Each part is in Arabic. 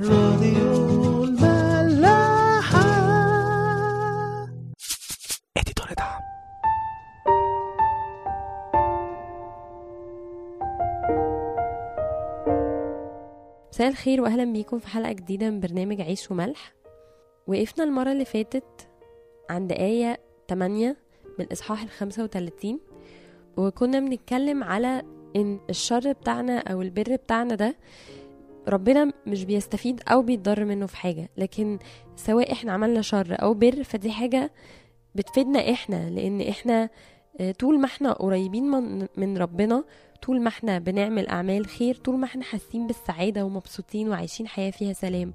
راديو الملاحة. اديتور دعم مساء الخير وأهلا بيكم في حلقة جديدة من برنامج عيش وملح. وقفنا المرة اللي فاتت عند آية 8 من الاصحاح ال 35 وكنا بنتكلم على إن الشر بتاعنا أو البر بتاعنا ده ربنا مش بيستفيد أو بيتضر منه في حاجة لكن سواء إحنا عملنا شر أو بر فدي حاجة بتفيدنا إحنا لأن إحنا آه، طول ما إحنا قريبين من, ربنا طول ما إحنا بنعمل أعمال خير طول ما إحنا حاسين بالسعادة ومبسوطين وعايشين حياة فيها سلام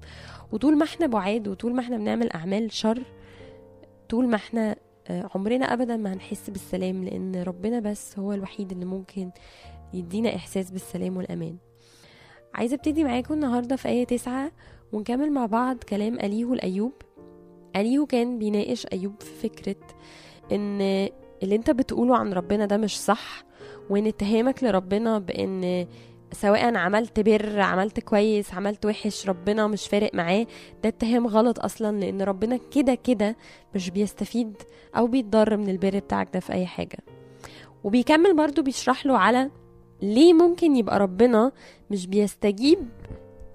وطول ما إحنا بعاد وطول ما إحنا بنعمل أعمال شر طول ما إحنا آه، عمرنا ابدا ما هنحس بالسلام لأن ربنا بس هو الوحيد اللي ممكن يدينا إحساس بالسلام والأمان. عايزة أبتدي معاكم النهارده في آية تسعة ونكمل مع بعض كلام أليهو لايوب أليهو كان بيناقش أيوب في فكرة إن اللي أنت بتقوله عن ربنا ده مش صح وإن اتهامك لربنا بإن سواء عملت بر عملت كويس عملت وحش ربنا مش فارق معاه ده اتهام غلط أصلا لأن ربنا كده كده مش بيستفيد أو بيتضر من البر بتاعك ده في أي حاجة. وبيكمل برضو بيشرح له على ليه ممكن يبقى ربنا مش بيستجيب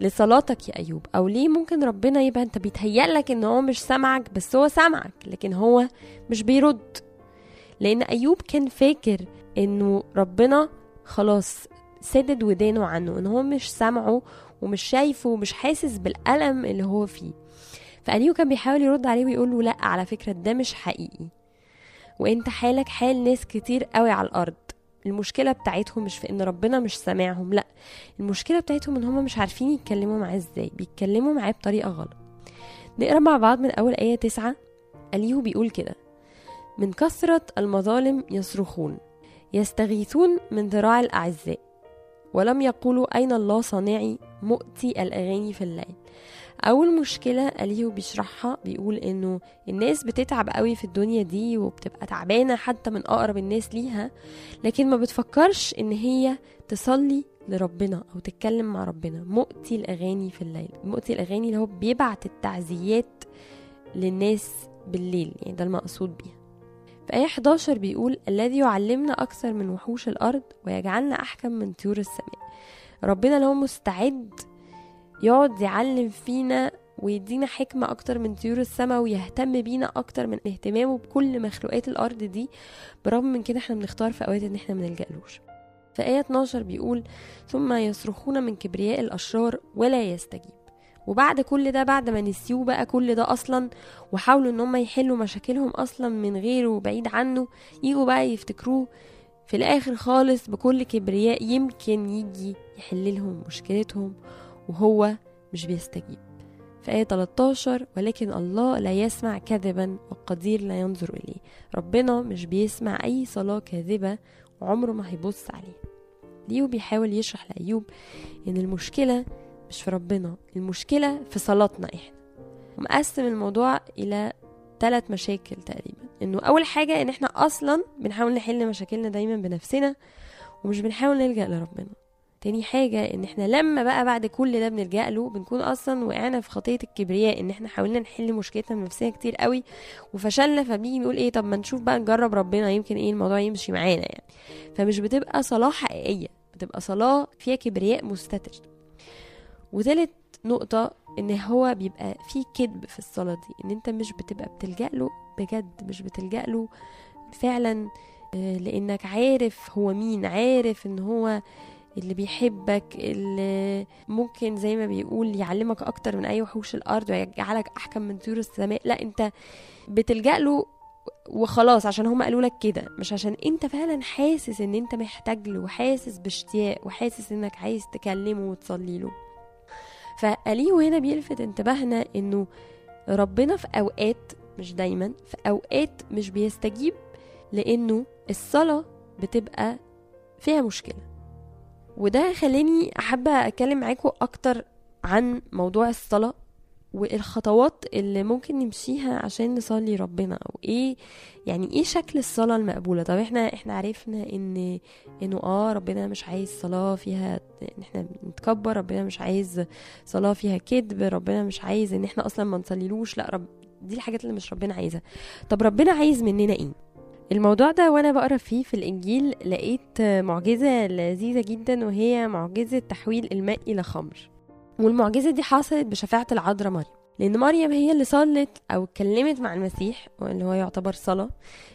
لصلاتك يا أيوب؟ أو ليه ممكن ربنا يبقى أنت بيتهيألك إن هو مش سامعك بس هو سامعك لكن هو مش بيرد. لأن أيوب كان فاكر إنه ربنا خلاص سدد ودانه عنه إن هو مش سامعه ومش شايفه ومش حاسس بالألم اللي هو فيه. فأليو كان بيحاول يرد عليه ويقول له لأ على فكرة ده مش حقيقي. وأنت حالك حال ناس كتير قوي على الأرض. المشكلة بتاعتهم مش في إن ربنا مش سامعهم لأ المشكلة بتاعتهم إن هم مش عارفين يتكلموا معاه إزاي بيتكلموا معاه بطريقة غلط. نقرأ مع بعض من أول آية تسعة أليهو بيقول كده من كثرة المظالم يصرخون يستغيثون من ذراع الأعزاء ولم يقولوا أين الله صانعي مؤتي الأغاني في الليل. أول مشكلة أليهو بيشرحها بيقول إنه الناس بتتعب قوي في الدنيا دي وبتبقى تعبانة حتى من أقرب الناس ليها لكن ما بتفكرش إن هي تصلي لربنا أو تتكلم مع ربنا. مؤتي الأغاني في الليل. مؤتي الأغاني اللي هو بيبعت التعزيات للناس بالليل. يعني ده المقصود بيها. في آية 11 بيقول الذي يعلمنا أكثر من وحوش الأرض ويجعلنا أحكم من طيور السماء. ربنا لو مستعد يقعد يعلم فينا ويدينا حكمة أكتر من طيور السماء ويهتم بينا أكتر من اهتمامه بكل مخلوقات الأرض دي برغم من كده إحنا بنختار في أوقات إن إحنا منلجألوش في آية 12 بيقول ثم يصرخون من كبرياء الأشرار ولا يستجيب. وبعد كل ده بعد ما نسيوه بقى كل ده أصلا وحاولوا إن هم يحلوا مشاكلهم أصلا من غيره وبعيد عنه يجوا بقى يفتكروه. في الآخر خالص بكل كبرياء يمكن يجي يحل لهم مشكلتهم وهو مش بيستجيب. في آية 13 ولكن الله لا يسمع كذبا والقدير لا ينظر إليه. ربنا مش بيسمع أي صلاة كاذبة وعمره ما هيبص عليه ليو بيحاول يشرح لأيوب إن المشكلة مش في ربنا. المشكلة في صلاتنا إحنا. ومقسم الموضوع إلى ثلاث مشاكل تقريبا. إنه أول حاجة إن إحنا أصلا بنحاول نحل مشاكلنا دايما بنفسنا ومش بنحاول نلجأ لربنا. تاني حاجة إن إحنا لما بقى بعد كل ده بنلجأ له بنكون أصلا وقعنا في خطية الكبرياء إن إحنا حاولنا نحل مشكلتنا بنفسنا كتير قوي وفشلنا فبنيجي نقول إيه طب ما نشوف بقى نجرب ربنا يمكن إيه الموضوع يمشي معانا يعني. فمش بتبقى صلاة حقيقية بتبقى صلاة فيها كبرياء مستتر. وتالت نقطة إن هو بيبقى في كذب في الصلاة دي إن أنت مش بتبقى بتلجأ له بجد مش بتلجأ له فعلا آه، لأنك عارف هو مين عارف إن هو اللي بيحبك اللي ممكن زي ما بيقول يعلمك أكتر من أي وحوش الأرض ويجعلك أحكم من طيور السماء. لا أنت بتلجأ له وخلاص عشان هما قالوا لك كده مش عشان أنت فعلا حاسس إن أنت محتاج له وحاسس باشتياق وحاسس إنك عايز تكلمه وتصلي له. فأليهو هنا بيلفت انتباهنا إنه ربنا في أوقات مش دايما في أوقات مش بيستجيب لأنه الصلاة بتبقى فيها مشكلة. وده خلاني أحب أتكلم معاكم أكتر عن موضوع الصلاة والخطوات اللي ممكن نمشيها عشان نصلي ربنا أو إيه يعني إيه شكل الصلاة المقبولة. طب إحنا إحنا عرفنا ان انه آه ربنا مش عايز صلاة فيها إن إحنا نتكبر ربنا مش عايز صلاة فيها كذب ربنا مش عايز إن إحنا أصلا ما نصليلوش. لا رب دي الحاجات اللي مش ربنا عايزها. طب ربنا عايز مننا إيه؟ الموضوع ده وأنا بقرأ فيه في الإنجيل لقيت معجزة لذيذة جدا وهي معجزة تحويل الماء إلى خمر. والمعجزة دي حصلت بشفاعة العذراء مريم لأن مريم هي اللي صلت أو اتكلمت مع المسيح اللي هو يعتبر صلاة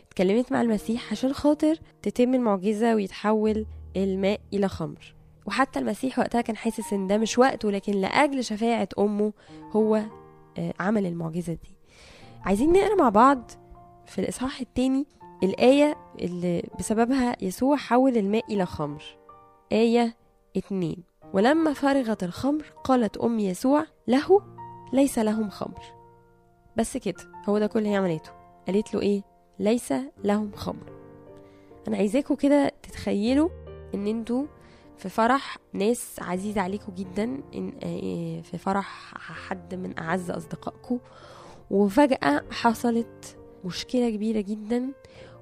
اتكلمت مع المسيح عشان خاطر تتم المعجزة ويتحول الماء إلى خمر. وحتى المسيح وقتها كان حاسس إن ده مش وقته لكن لأجل شفاعة أمه هو آه، عمل المعجزة دي. عايزين نقرأ مع بعض في الإصحاح التاني الآية اللي بسببها يسوع حول الماء إلى خمر. آية اتنين. ولما فرغت الخمر قالت أم يسوع له ليس لهم خمر. بس كده هو ده كل اللي هي عملته. قالت له إيه؟ ليس لهم خمر. أنا عايزاكوا كده تتخيلوا إن أنتوا في فرح ناس عزيزة عليكم جدا آه، في فرح حد من أعز أصدقائكم وفجأة حصلت مشكلة كبيرة جدا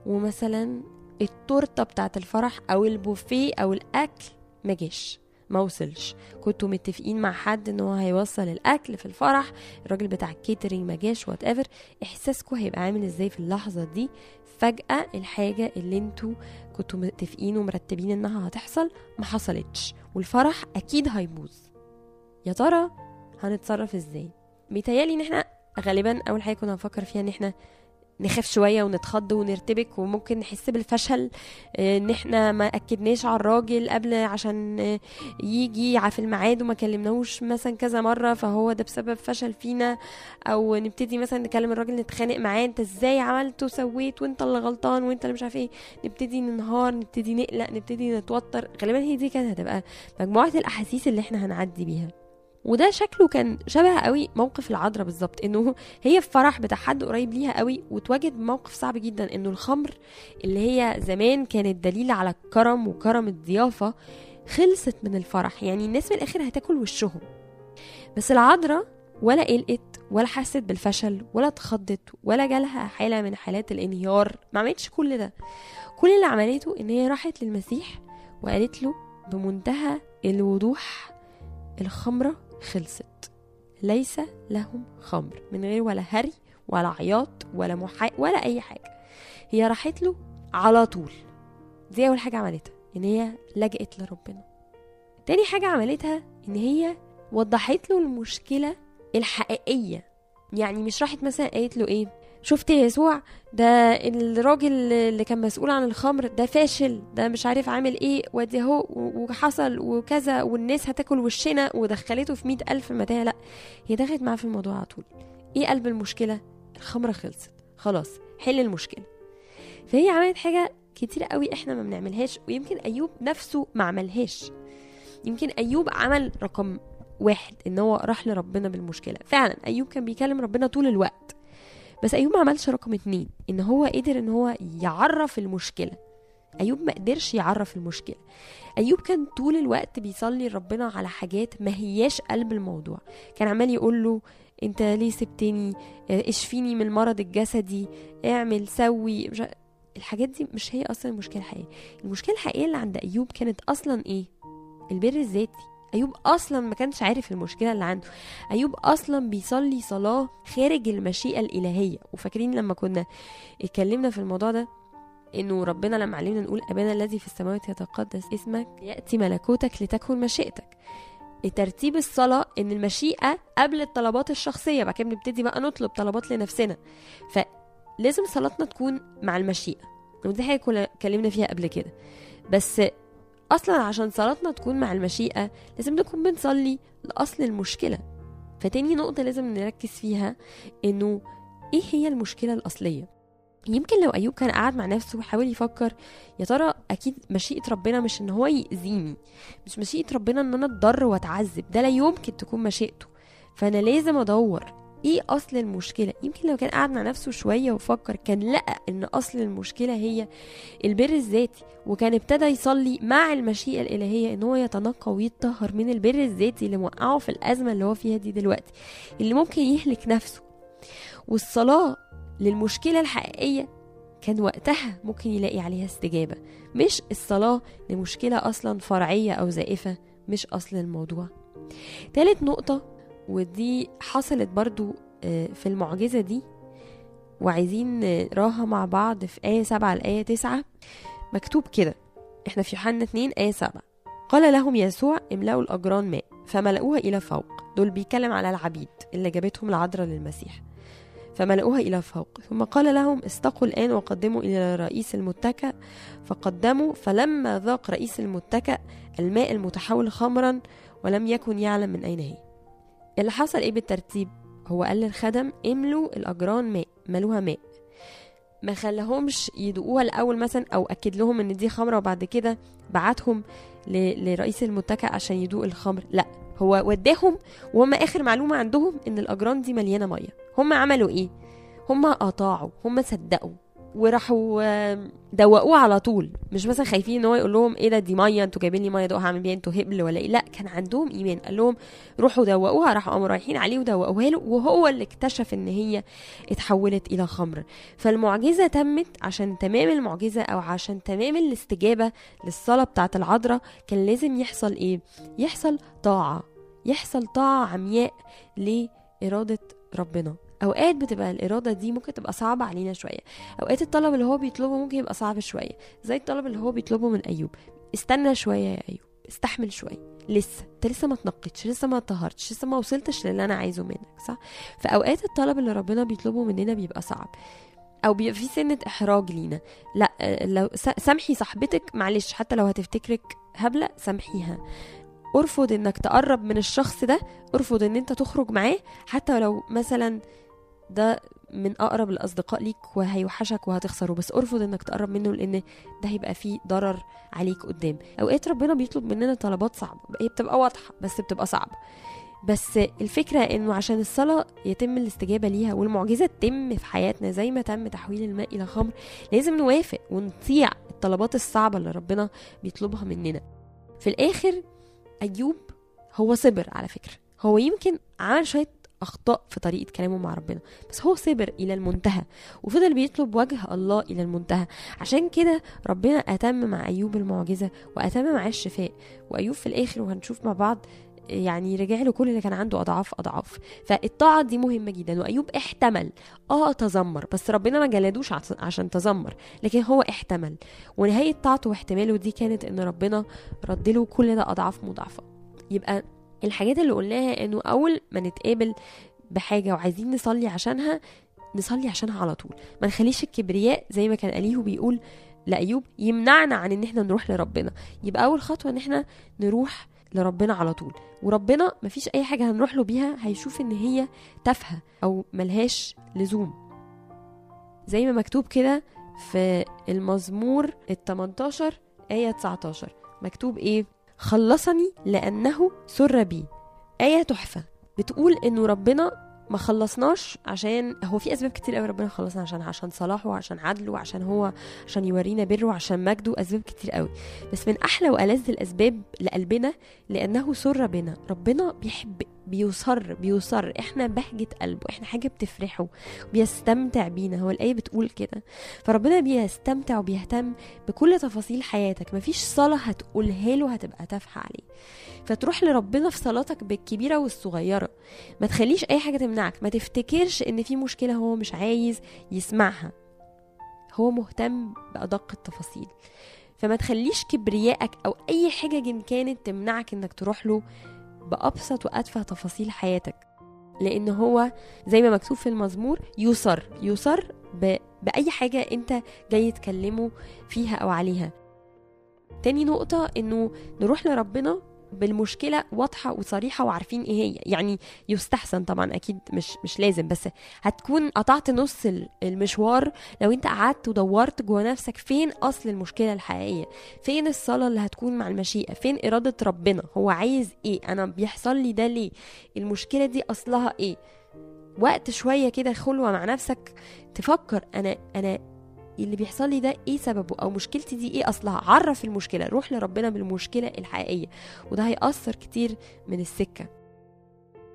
ومثلا التورتة بتاعت الفرح أو البوفيه أو الأكل ما جاش. ما وصلش. كنتوا متفقين مع حد إن هو هيوصل الأكل في الفرح؟ الراجل بتاع ال catering ما جاش whatever احساسكم هيبقى عامل إزاي في اللحظة دي؟ فجأة الحاجة اللي أنتوا كنتوا متفقين ومرتبين إنها هتحصل ما حصلتش والفرح أكيد هيبوظ. يا ترى هنتصرف إزاي؟ متهيألي إن إحنا غالبا أول حاجة كنا هنفكر فيها إن إحنا نخاف شوية ونتخض ونرتبك وممكن نحس بالفشل آه، إن إحنا ما أكدناش على الراجل قبل عشان آه، يجي في الميعاد وما كلمناهوش مثلا كذا مرة فهو ده بسبب فشل فينا. أو نبتدي مثلا نكلم الراجل نتخانق معاه أنت إزاي عملت وسويت وأنت اللي غلطان وأنت اللي مش عارف إيه. نبتدي ننهار نبتدي نقلق نبتدي نتوتر. غالبا هي دي كانت هتبقى مجموعة الأحاسيس اللي إحنا هنعدي بيها. وده شكله كان شبه قوي موقف العذراء بالظبط إنه هي في فرح بتاع حد قريب ليها قوي وتواجد بموقف صعب جدا إنه الخمر اللي هي زمان كانت دليل على الكرم وكرم الضيافة خلصت من الفرح يعني الناس من الآخر هتاكل وشهم. بس العذراء ولا قلقت ولا حست بالفشل ولا اتخضت ولا جالها حالة من حالات الانهيار ما عملتش كل ده. كل اللي عملته إن هي راحت للمسيح وقالت له بمنتهى الوضوح الخمرة خلصت. ليس لهم خمر من غير ولا هري ولا عياط ولا محا ولا أي حاجة. هي راحت له على طول. دي أول حاجة عملتها إن هي لجأت لربنا. تاني حاجة عملتها إن هي وضحت له المشكلة الحقيقية. يعني مش راحت مثلا قالت له إيه؟ شفت يسوع؟ ده الراجل اللي كان مسؤول عن الخمر ده فاشل ده مش عارف عامل إيه وادي اهو وحصل وكذا والناس هتاكل وشنا ودخلته في مئة ألف متاهة. لا هي دخلت معاه في الموضوع على طول. إيه قلب المشكلة؟ الخمرة خلصت. خلاص حل المشكلة. فهي عملت حاجة كتير قوي إحنا ما بنعملهاش ويمكن أيوب نفسه ما عملهاش. يمكن أيوب عمل رقم واحد إن هو راح لربنا بالمشكلة. فعلا أيوب كان بيكلم ربنا طول الوقت. بس أيوب ما عملش رقم اتنين إن هو قدر إن هو يعرف المشكلة. أيوب ما قدرش يعرف المشكلة. أيوب كان طول الوقت بيصلي لربنا على حاجات ما هياش قلب الموضوع. كان عمال يقول له أنت ليه سبتني؟ آه، اشفيني من المرض الجسدي اعمل سوي. مش الحاجات دي مش هي أصلا المشكلة الحقيقية. المشكلة الحقيقية اللي عند أيوب كانت أصلا إيه؟ البر الذاتي. أيوب أصلا ما كانش عارف المشكلة اللي عنده. أيوب أصلا بيصلي صلاة خارج المشيئة الإلهية. وفاكرين لما كنا اتكلمنا في الموضوع ده؟ إنه ربنا لما علمنا نقول أبانا الذي في السماوات يتقدس اسمك يأتي ملكوتك لتكن مشيئتك. ترتيب الصلاة إن المشيئة قبل الطلبات الشخصية بعد كده بنبتدي بقى نطلب طلبات لنفسنا. فلازم صلاتنا تكون مع المشيئة. ودي حاجة اتكلمنا فيها قبل كده. بس أصلا عشان صلاتنا تكون مع المشيئة لازم نكون بنصلي لأصل المشكلة. فتاني نقطة لازم نركز فيها إنه إيه هي المشكلة الأصلية؟ يمكن لو أيوب كان قاعد مع نفسه وحاول يفكر يا ترى أكيد مشيئة ربنا مش إن هو يأذيني مش مشيئة ربنا إن أنا أتضر وأتعذب ده لا يمكن تكون مشيئته. فأنا لازم أدور إيه اصل المشكلة؟ يمكن لو كان قاعد مع نفسه شوية وفكر كان لقى ان اصل المشكلة هي البر الذاتي وكان ابتدى يصلي مع المشيئة الإلهية ان هو يتنقى ويتطهر من البر الذاتي اللي موقعه في الأزمة اللي هو فيها دي دلوقتي اللي ممكن يهلك نفسه. والصلاة للمشكلة الحقيقية كان وقتها ممكن يلاقي عليها استجابة. مش الصلاة لمشكلة أصلا فرعية أو زائفة مش أصل الموضوع. تالت نقطة ودي حصلت برضو آه، في المعجزة دي. وعايزين نقراها مع بعض في آية سبعة لآية تسعة. مكتوب كده إحنا في يوحنا 2 آية سبعة. قال لهم يسوع املأوا الأجران ماء فملأوها إلى فوق. دول بيتكلم على العبيد اللي جابتهم العذراء للمسيح. فملأوها إلى فوق. ثم قال لهم استقوا الآن وقدموا إلى رئيس المتكأ. فقدموا فلما ذاق رئيس المتكأ الماء المتحول خمرا ولم يكن يعلم من أين هي. اللي حصل إيه بالترتيب؟ هو قال للخدم املوا الأجران ماء ملوها ماء. ما خلاهمش يدوقوها الأول مثلا أو أكد لهم إن دي خمرة وبعد كده بعتهم لرئيس المتكأ عشان يدوق الخمر. لا هو وداهم وهم آخر معلومة عندهم إن الأجران دي مليانة مية. هم عملوا إيه؟ هم أطاعوا هم صدقوا. وراحوا دوقوه على طول. مش مثلا خايفين إن هو يقول لهم إيه ده دي مية أنتوا جايبين لي مية دوقها هعمل بيها أنتوا هبل ولا إيه؟ لا كان عندهم إيمان. قال لهم روحوا دوقوها راحوا قاموا رايحين عليه ودوقوها له وهو اللي اكتشف إن هي اتحولت إلى خمر. فالمعجزة تمت عشان تمام المعجزة أو عشان تمام الاستجابة للصلاة بتاعة العذراء كان لازم يحصل إيه؟ يحصل طاعة. يحصل طاعة عمياء لإرادة ربنا. أوقات بتبقى الإرادة دي ممكن تبقى صعبة علينا شوية. أوقات الطلب اللي هو بيطلبه ممكن يبقى صعب شوية. زي الطلب اللي هو بيطلبه من أيوب. استنى شوية يا أيوب. استحمل شوية. لسه. انت لسه ما تنقتش لسه ما طهرتش لسه ما وصلتش للي أنا عايزه منك صح؟ فأوقات الطلب اللي ربنا بيطلبه مننا بيبقى صعب. أو بيبقى في سنة إحراج لينا. لا لو سامحي صاحبتك. معلش حتى لو هتفتكرك هبلة سامحيها. ارفض إنك تقرب من الشخص ده. ارفض إن أنت تخرج معاه. حتى لو مثلا ده من أقرب الأصدقاء ليك وهيوحشك وهتخسره. بس أرفض إنك تقرب منه لأن ده هيبقى فيه ضرر عليك قدام. أوقات ربنا بيطلب مننا طلبات صعبة. هي بتبقى واضحة بس بتبقى صعبة. بس الفكرة إنه عشان الصلاة يتم الاستجابة ليها والمعجزة تتم في حياتنا زي ما تم تحويل الماء إلى خمر لازم نوافق ونطيع الطلبات الصعبة اللي ربنا بيطلبها مننا. في الآخر أيوب هو صبر على فكرة. هو يمكن عمل شوية أخطاء في طريقة كلامه مع ربنا. بس هو صبر إلى المنتهى وفضل بيطلب وجه الله إلى المنتهى. عشان كده ربنا أتم مع أيوب المعجزة وأتم معاه الشفاء. وأيوب في الآخر وهنشوف مع بعض يعني رجع له كل اللي كان عنده أضعاف أضعاف. فالطاعة دي مهمة جدا. وأيوب احتمل. آه تذمر. بس ربنا ما جلدوش عش- عشان تذمر. لكن هو احتمل. ونهاية طاعته واحتماله دي كانت إن ربنا رد له كل ده أضعاف مضاعفة. يبقى الحاجات اللي قلناها إنه أول ما نتقابل بحاجة وعايزين نصلي عشانها نصلي عشانها على طول. ما نخليش الكبرياء زي ما كان اليهو بيقول لأيوب يمنعنا عن إن إحنا نروح لربنا. يبقى أول خطوة إن إحنا نروح لربنا على طول. وربنا مفيش أي حاجة هنروح له بيها هيشوف إن هي تافهة أو ملهاش لزوم. زي ما مكتوب كده في المزمور ال 18 آية 19 مكتوب إيه؟ خلصني لأنه سر بي. آية تحفة. بتقول إنه ربنا ما خلصناش عشان هو في أسباب كتير قوي ربنا خلصنا عشانها عشان صلاحه وعشان عدله وعشان هو عشان يورينا بره وعشان مجده أسباب كتير قوي. بس من أحلى وألذ الأسباب لقلبنا لأنه سر بنا. ربنا بيحب بيصر بيصر. إحنا بهجة قلبه إحنا حاجة بتفرحه بيستمتع بينا. هو الآية بتقول كده. فربنا بيستمتع وبيهتم بكل تفاصيل حياتك. مفيش صلاة هتقولها له هتبقى تافهة عليه. فتروح لربنا في صلاتك بالكبيرة والصغيرة. ما تخليش أي حاجة تمنعك. ما تفتكرش إن في مشكلة هو مش عايز يسمعها. هو مهتم بأدق التفاصيل. فما تخليش كبريائك أو أي حاجة كانت تمنعك إنك تروح له بأبسط وأتفه تفاصيل حياتك لأن هو زي ما مكتوب في المزمور يصر يصر ب... بأي حاجة أنت جاي تكلمه فيها أو عليها. تاني نقطة إنه نروح لربنا بالمشكلة واضحة وصريحة وعارفين إيه هي. يعني يستحسن طبعا أكيد مش مش لازم بس هتكون قطعت نص ال- المشوار لو أنت قعدت ودورت جوه نفسك فين أصل المشكلة الحقيقية؟ فين الصلاة اللي هتكون مع المشيئة؟ فين إرادة ربنا؟ هو عايز إيه؟ أنا بيحصل لي ده ليه؟ المشكلة دي أصلها إيه؟ وقت شوية كده خلوة مع نفسك تفكر أنا أنا اللي بيحصل لي ده إيه سببه أو مشكلتي دي إيه أصلها؟ عرف المشكلة روح لربنا بالمشكلة الحقيقية وده هيأثر كتير من السكة.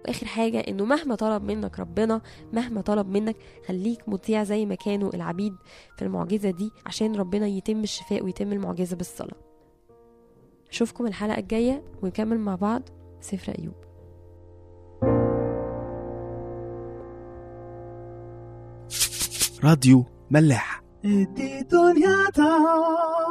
وآخر حاجة إنه مهما طلب منك ربنا مهما طلب منك خليك مطيع زي ما كانوا العبيد في المعجزة دي عشان ربنا يتم الشفاء ويتم المعجزة بالصلاة. أشوفكم الحلقة الجاية ونكمل مع بعض سفر أيوب. راديو ملاح. e editoriata.